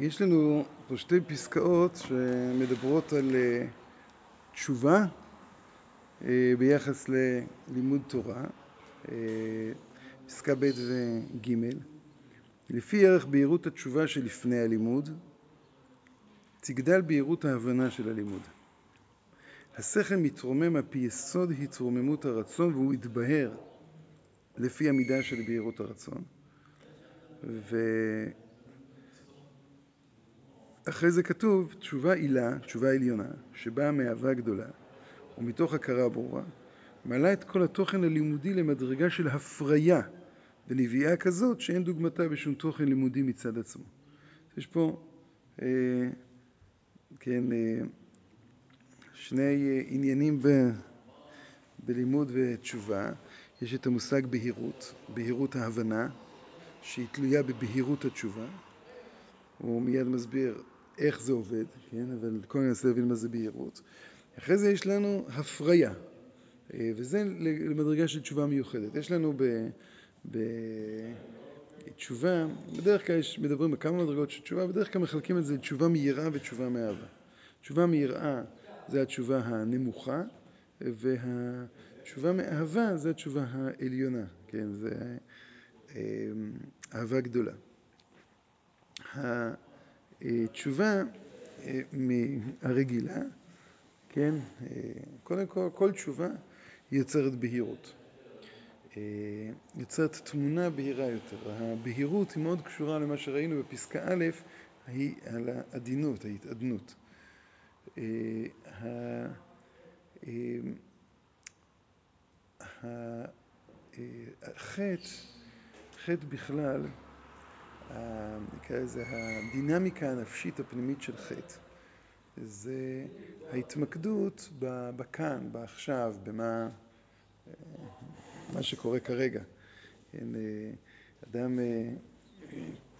יש לנו פה שתי פסקאות שמדברות על תשובה ביחס ללימוד תורה, פסקה ב' וג' לפי ערך בהירות התשובה שלפני הלימוד, תגדל בהירות ההבנה של הלימוד. השכל מתרומם על פי יסוד התרוממות הרצון והוא יתבהר לפי המידה של בהירות הרצון. ואחרי זה כתוב תשובה עילה, תשובה עליונה, שבאה מאהבה גדולה ומתוך הכרה ברורה, מעלה את כל התוכן הלימודי למדרגה של הפריה ונביאה כזאת שאין דוגמתה בשום תוכן לימודי מצד עצמו. יש פה, אה, כן, אה, שני עניינים ב, בלימוד ותשובה. יש את המושג בהירות, בהירות ההבנה, שהיא תלויה בבהירות התשובה. הוא מיד מסביר איך זה עובד, כן? אבל קודם ננסה להבין מה זה בהירות. אחרי זה יש לנו הפריה, וזה למדרגה של תשובה מיוחדת. יש לנו בתשובה, בדרך כלל יש, מדברים בכמה מדרגות של תשובה, בדרך כלל מחלקים את זה לתשובה מיראה ותשובה מאהבה. תשובה מיראה זה התשובה הנמוכה, והתשובה מאהבה זה התשובה העליונה, כן? זה אהבה גדולה. התשובה הרגילה, כן? קודם כל, כל תשובה יוצרת בהירות. יוצרת תמונה בהירה יותר. הבהירות היא מאוד קשורה למה שראינו בפסקה א', היא על העדינות, ההתעדנות. החטא, חטא בכלל, נקרא לזה הדינמיקה הנפשית הפנימית של חטא, זה ההתמקדות בכאן, בעכשיו, במה מה שקורה כרגע. אדם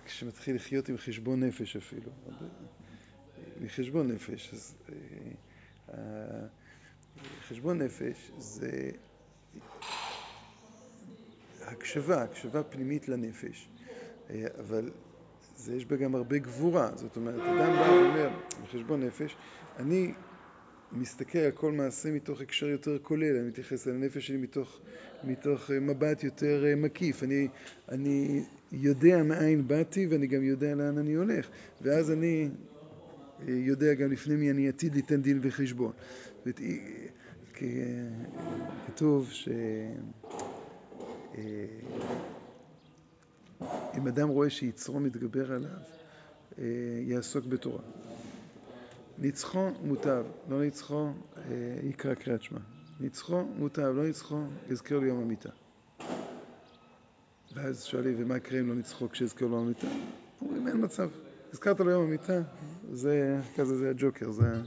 כשמתחיל לחיות עם חשבון נפש אפילו, מחשבון נפש, אז חשבון נפש זה הקשבה, הקשבה פנימית לנפש, אבל זה יש בה גם הרבה גבורה, זאת אומרת, אדם בא ואומר בחשבון נפש, אני מסתכל על כל מעשה מתוך הקשר יותר כולל, אני מתייחס על הנפש שלי מתוך, מתוך מבט יותר מקיף, אני, אני יודע מאין באתי ואני גם יודע לאן אני הולך, ואז אני יודע גם לפני מי אני עתיד ליתן דין וחשבון. כתוב ש... אם אדם רואה שיצרו מתגבר עליו, יעסוק בתורה. ניצחו מוטב, לא ניצחו יקרא קריאת שמע. ניצחו מוטב, לא ניצחו יזכר ליום המיטה. ואז שואלים, ומה יקרה אם לא ניצחו כשיזכר ליום המיטה? אומרים, אין מצב. הזכרת ליום המיטה, זה כזה, זה הג'וקר, זה,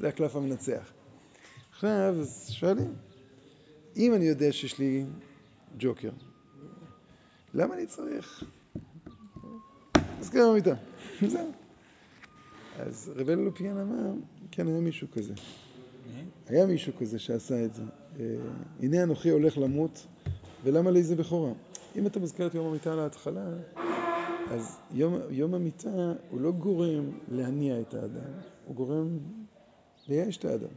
זה הקלף המנצח. עכשיו, אז שואלים, אם אני יודע שיש לי ג'וקר, למה אני צריך? אז כן במיטה. זהו. אז רבי אלופיאן אמר, כן, היה מישהו כזה. היה מישהו כזה שעשה את זה. הנה אנוכי הולך למות, ולמה לי זה בכורה? אם אתה מזכיר את יום המיטה להתחלה, אז יום, יום המיטה הוא לא גורם להניע את האדם, הוא גורם לייאש את האדם.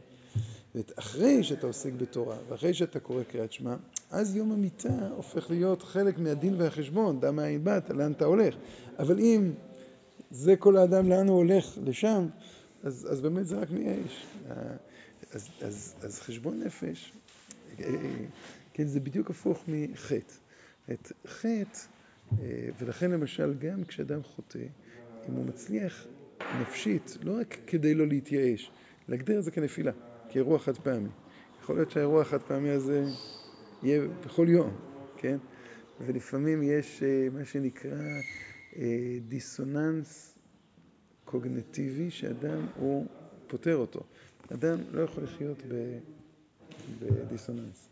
ואחרי שאתה עוסק בתורה, ואחרי שאתה קורא קריאת שמע, אז יום המיטה הופך להיות חלק מהדין והחשבון, דע מאין באת, לאן אתה הולך. אבל אם זה כל האדם לאן הוא הולך, לשם, אז, אז באמת זה רק מייאש. אז, אז, אז חשבון נפש, כן, זה בדיוק הפוך מחטא. את חטא, ולכן למשל גם כשאדם חוטא, אם הוא מצליח נפשית, לא רק כדי לא להתייאש, להגדיר את זה כנפילה. כאירוע חד פעמי. יכול להיות שהאירוע החד פעמי הזה יהיה בכל יום, כן? ולפעמים יש מה שנקרא דיסוננס קוגנטיבי שאדם הוא פותר אותו. אדם לא יכול לחיות בדיסוננס.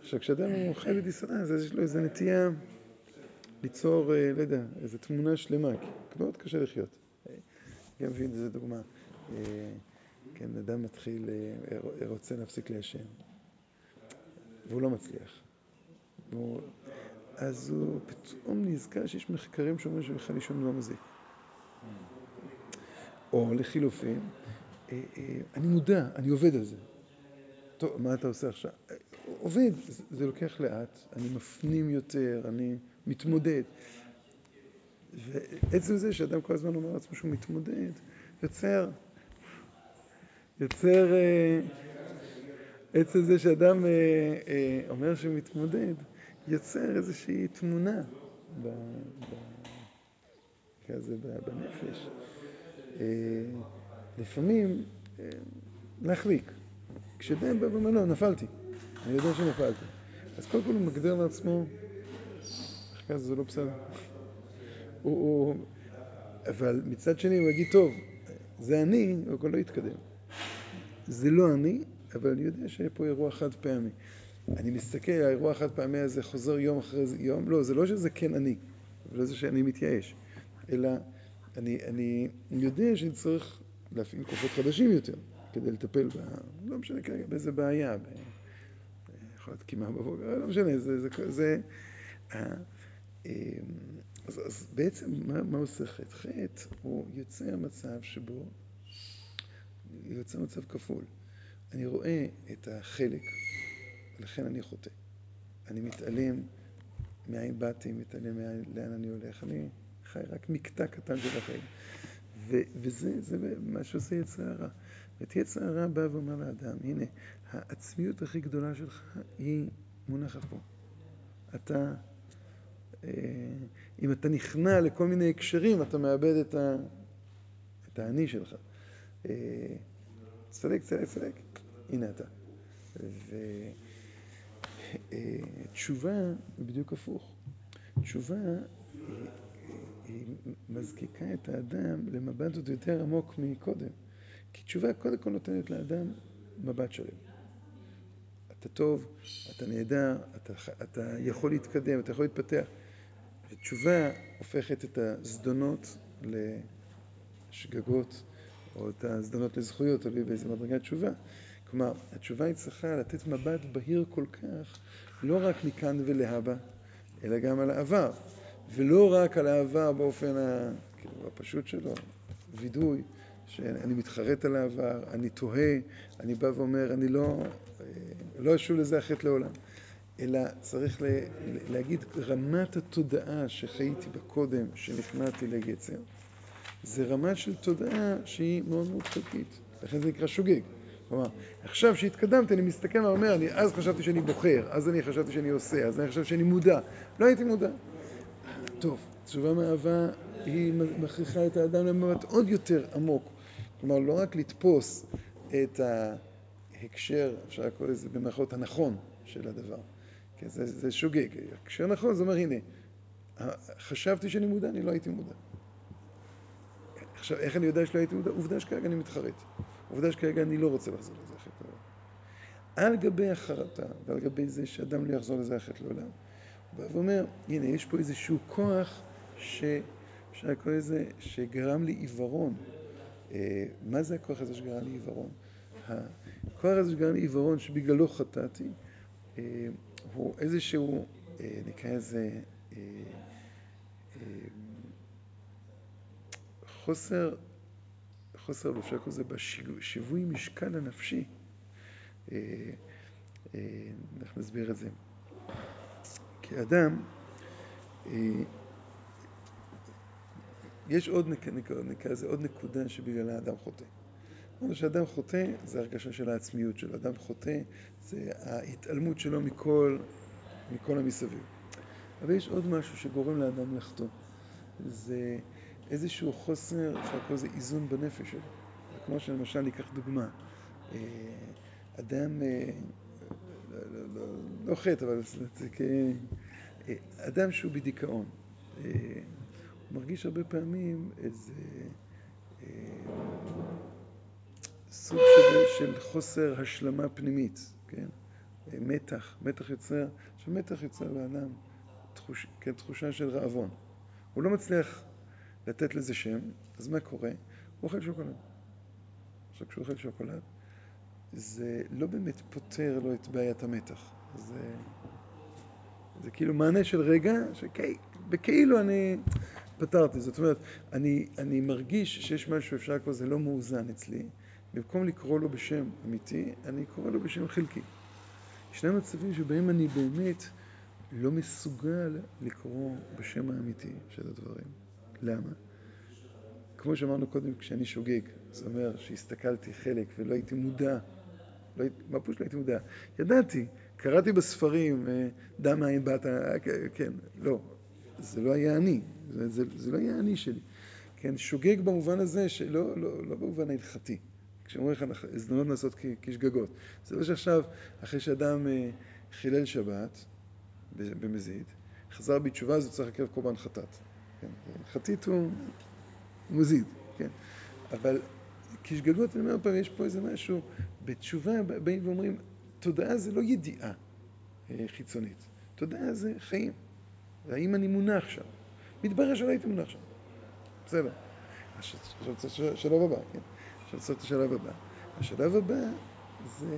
עכשיו, כשאדם הוא חי בדיסוננס, אז יש לו איזו נטייה ליצור, לא יודע, איזו תמונה שלמה, כי מאוד קשה לחיות. גם מבין, זו דוגמה. כן, אדם מתחיל, רוצה להפסיק לעשן, והוא לא מצליח. אז הוא פתאום נזכר שיש מחקרים שאומרים שבכלל לישון לא מזיק. או לחילופין, אה, אה, אני מודע, אני עובד על זה. טוב, מה אתה עושה עכשיו? עובד, זה לוקח לאט, אני מפנים יותר, אני מתמודד. ועצם זה שאדם כל הזמן אומר לעצמו שהוא מתמודד, יוצר, יוצר, אה, עצם זה שאדם אומר שהוא מתמודד, יוצר איזושהי תמונה כזה בנפש. לפעמים להחליק. כשבן בא ואומר, לא, נפלתי, אני יודע שנפלתי. אז קודם כל הוא מגדיר לעצמו, אחרי זה לא בסדר. הוא, אבל מצד שני הוא יגיד, טוב, זה אני, הוא כבר לא יתקדם. זה לא אני, אבל אני יודע שיהיה פה אירוע חד פעמי. אני מסתכל, האירוע החד פעמי הזה חוזר יום אחרי יום, לא, זה לא שזה כן אני, ולא זה שאני מתייאש, אלא אני, אני יודע שאני צריך להפעיל כוחות חדשים יותר. כדי לטפל ב... לא משנה כרגע באיזה בעיה, ב... יכול להיות קימה בבוקר, לא משנה, זה... זה, זה אה, אמ, אז, אז בעצם מה, מה עושה חטא? חטא הוא יוצר מצב שבו, יוצר מצב כפול. אני רואה את החלק, ולכן אני חוטא. אני מתעלם מאין באתי, מתעלם לאן אני הולך. אני חי רק מקטע קטן של החיים. וזה מה שעושה יצר הרע. ואת יצר הרע בא ואומר לאדם, הנה, העצמיות הכי גדולה שלך היא מונחת פה. אתה, אה, אם אתה נכנע לכל מיני הקשרים, אתה מאבד את, ה, את האני שלך. אה, צדק, צדק, צדק, הנה אתה. ותשובה אה, היא בדיוק הפוך. תשובה היא, היא מזקיקה את האדם למבט עוד יותר עמוק מקודם. כי תשובה קודם כל נותנת לאדם מבט שלם. אתה טוב, אתה נהדר, אתה, אתה יכול להתקדם, אתה יכול להתפתח. ותשובה הופכת את הזדונות לשגגות, או את הזדונות לזכויות, תלוי באיזה מדרגת תשובה. כלומר, התשובה היא צריכה לתת מבט בהיר כל כך, לא רק מכאן ולהבא, אלא גם על העבר. ולא רק על העבר באופן כאילו, הפשוט שלו, וידוי, שאני מתחרט על העבר, אני תוהה, אני בא ואומר, אני לא, לא אשוב לזה החטא לעולם. אלא צריך להגיד, רמת התודעה שחייתי בה קודם, שנכנעתי ליצר, זה רמה של תודעה שהיא מאוד מאוד חלקית. לכן זה נקרא שוגג. כלומר, עכשיו שהתקדמתי, אני מסתכל ואומר, אני אז חשבתי שאני בוחר, אז אני חשבתי שאני עושה, אז אני חשבתי שאני מודע. לא הייתי מודע. טוב, תשובה מאהבה היא מכריחה את האדם למבט עוד יותר עמוק. כלומר, לא רק לתפוס את ההקשר, אפשר לקרוא לזה במערכות הנכון של הדבר. כן, זה, זה שוגג. הקשר נכון, זה אומר, הנה, חשבתי שאני מודע, אני לא הייתי מודע. עכשיו, איך אני יודע שלא הייתי מודע? עובדה שכרגע אני מתחרט. עובדה שכרגע אני לא רוצה לחזור לזה אחרת לעולם. על גבי החרטה ועל גבי זה שאדם לא יחזור לזה אחרת לעולם, הוא בא ואומר, הנה, יש פה איזשהו כוח ש... אפשר לקרוא לזה, שגרם לי עיוורון. אה, מה זה הכוח הזה שגרם לי עיוורון? הכוח הזה שגרם לי עיוורון שבגללו חטאתי, אה, הוא איזשהו, אה, נקרא לזה, חוסר, חוסר, אפשר לקרוא לזה בשיווי משקל הנפשי. איך נסביר את זה? כאדם, יש עוד, נקרא לזה, עוד נקודה שבגללה האדם חוטא. אמרנו שאדם חוטא זה הרגשה של העצמיות שלו. אדם חוטא זה ההתעלמות שלו מכל, מכל המסביב. אבל יש עוד משהו שגורם לאדם לחטוא. זה איזשהו חוסר, אפשר לקרוא לזה איזון בנפש שלו. כמו שלמשל ניקח דוגמה. אה, אדם, אה, לא, לא, לא, לא חטא, אבל. אה, אדם שהוא בדיכאון. הוא מרגיש הרבה פעמים איזה סוג של, חוסר השלמה פנימית, כן? מתח, מתח יוצר, שמתח יוצר לאדם תחוש, כן, של רעבון. הוא לא מצליח לתת לזה שם, אז מה קורה? הוא אוכל שוקולד. עכשיו כשהוא אוכל שוקולד, זה לא באמת פותר לו את בעיית המתח. זה זה כאילו מענה של רגע, שבכאילו אני פתרתי. זאת אומרת, אני, אני מרגיש שיש משהו שאפשר לקרוא, זה לא מאוזן אצלי. במקום לקרוא לו בשם אמיתי, אני קורא לו בשם חלקי. ישנם מצבים שבהם אני באמת לא מסוגל לקרוא בשם האמיתי של הדברים. למה? כמו שאמרנו קודם, כשאני שוגג, זאת אומרת שהסתכלתי חלק ולא הייתי מודע, לא, מה פשוט לא הייתי מודע? ידעתי, קראתי בספרים, אה, דע מאין באת, אה, כן, לא, זה לא היה אני, זה, זה, זה לא היה אני שלי. כן, שוגג במובן הזה, שלא, לא, לא במובן ההלכתי. כשאומרים לך הזדמנות לעשות כשגגות. זה לא שעכשיו, אחרי שאדם אה, חילל שבת במזיד, חזר בתשובה, אז הוא צריך לקרב קורבן חטאת. כן, חטית הוא מזיד, כן. אבל כשגגות, אני אומר פעם, יש פה איזה משהו, בתשובה באים ואומרים, תודעה זה לא ידיעה אה, חיצונית, תודעה זה חיים. האם אני מונח שם? מתברר שלא הייתי מונח שם. בסדר. עכשיו צריך שלב הבא, כן? עכשיו צריך את השלב הבא. השלב הבא זה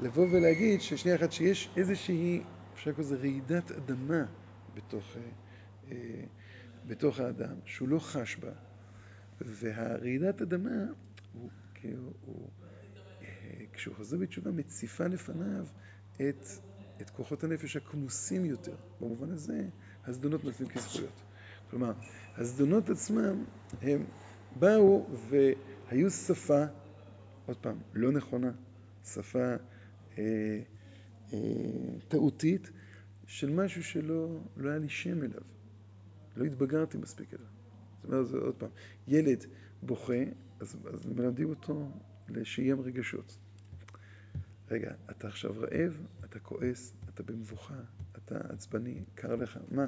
לבוא ולהגיד ששנייה אחת שיש איזושהי, אפשר לקרוא לזה רעידת אדמה בתוך, אה, אה, בתוך האדם, שהוא לא חש בה, והרעידת אדמה, הוא, כאילו, הוא, אה, כשהוא חוזר בתשובה, מציפה לפניו את, את כוחות הנפש הכמוסים יותר. במובן הזה, הזדונות נותנים כזכויות. כלומר, הזדונות עצמם, הם באו והיו שפה, עוד פעם, לא נכונה, שפה אה, אה, טעותית, של משהו שלא לא היה לי שם אליו. לא התבגרתי מספיק אליו. זאת אומרת, זה עוד פעם, ילד בוכה, אז, אז מלמדים אותו לשיים רגשות. רגע, אתה עכשיו רעב, אתה כועס, אתה במבוכה, אתה עצבני, קר לך, מה?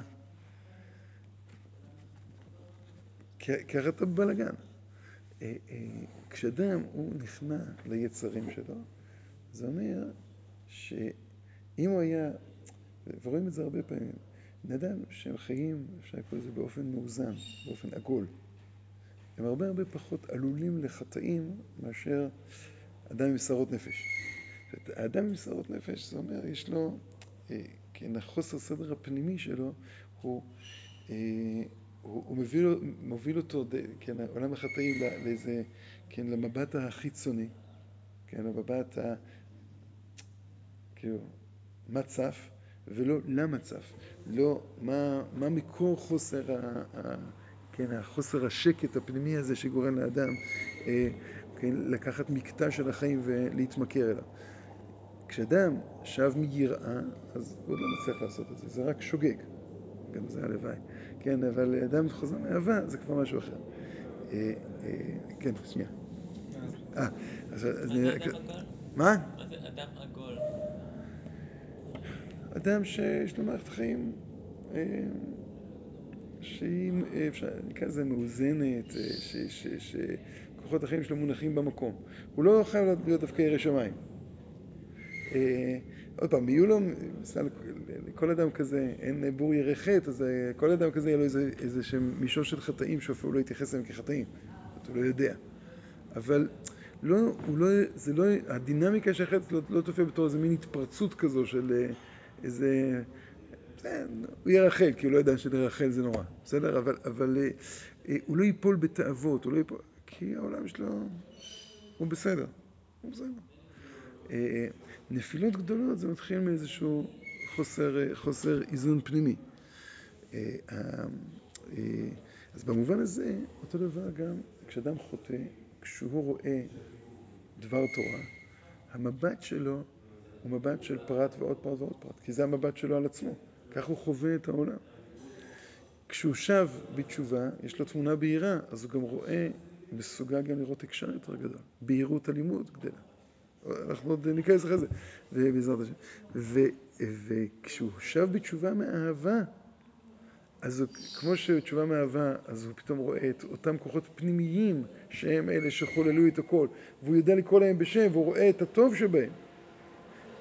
ככה אתה אה, כשאדם הוא נכנע ליצרים שלו, זה אומר שאם הוא היה, ורואים את זה הרבה פעמים, אדם שהם חיים, אפשר לקרוא לזה באופן מאוזן, באופן עגול, הם הרבה הרבה פחות עלולים לחטאים מאשר אדם עם שערות נפש. האדם עם שערות נפש, זה אומר, יש לו, אה, כן, החוסר סדר הפנימי שלו הוא הוא, הוא מוביל, מוביל אותו, כן, עולם החטאים לאיזה, כן, למבט החיצוני, כן, למבט ה... כאילו, מה צף, ולא למה צף, לא מה, מה מקור חוסר ה... ה כן, החוסר השקט הפנימי הזה שגורם לאדם אה, כן, לקחת מקטע של החיים ולהתמכר אליו. כשאדם שב מיראה, אז הוא לא מצליח לעשות את זה, זה רק שוגג. גם זה הלוואי. כן, אבל אדם חוזר מאהבה זה כבר משהו אחר. אה, אה, כן, שנייה. אה, אז אני... מה? מה זה אדם? אדם שיש לו מערכת חיים אה, שהיא, אפשר, נקרא לזה מאוזנת, שכוחות החיים שלו מונחים במקום. הוא לא חייב להיות דווקא ירא שמיים. עוד פעם, יהיו לו, לכל אדם כזה, אין בור ירא חטא, אז אה, כל אדם כזה יהיה לו איזה, שם מישור של חטאים שאפילו לא יתייחס אליהם כחטאים. הוא לא יודע. אבל לא, הוא לא, זה לא, הדינמיקה של החטא לא, לא תופיע בתור איזה מין התפרצות כזו של אה, איזה... הוא יהיה רחל, כי הוא לא יודע שלרחל זה נורא, בסדר? אבל, אבל אה, הוא לא ייפול בתאוות, הוא לא ייפול... כי העולם שלו הוא בסדר, הוא בסדר. נפילות גדולות זה מתחיל מאיזשהו חוסר, חוסר איזון פנימי. אה, אה, אז במובן הזה, אותו דבר גם כשאדם חוטא, כשהוא רואה דבר תורה, המבט שלו הוא מבט של פרט ועוד פרט ועוד פרט, כי זה המבט שלו על עצמו, כך הוא חווה את העולם. כשהוא שב בתשובה, יש לו תמונה בהירה, אז הוא גם רואה, מסוגל גם לראות הקשר יותר גדול, בהירות הלימוד גדלה. אנחנו עוד ניכנס אחרי זה, בעזרת השם. וכשהוא שב בתשובה מאהבה, אז הוא, כמו שתשובה מאהבה, אז הוא פתאום רואה את אותם כוחות פנימיים שהם אלה שחוללו את הכל, והוא יודע לקרוא להם בשם, והוא רואה את הטוב שבהם.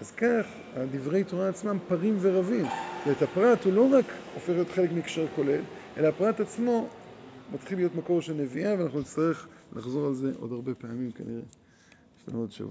אז כך, הדברי תורה עצמם פרים ורבים. ואת הפרט הוא לא רק הופך להיות חלק מקשר כולל, אלא הפרט עצמו מתחיל להיות מקור של נביאה, ואנחנו נצטרך לחזור על זה עוד הרבה פעמים כנראה. יש לנו עוד שבוע.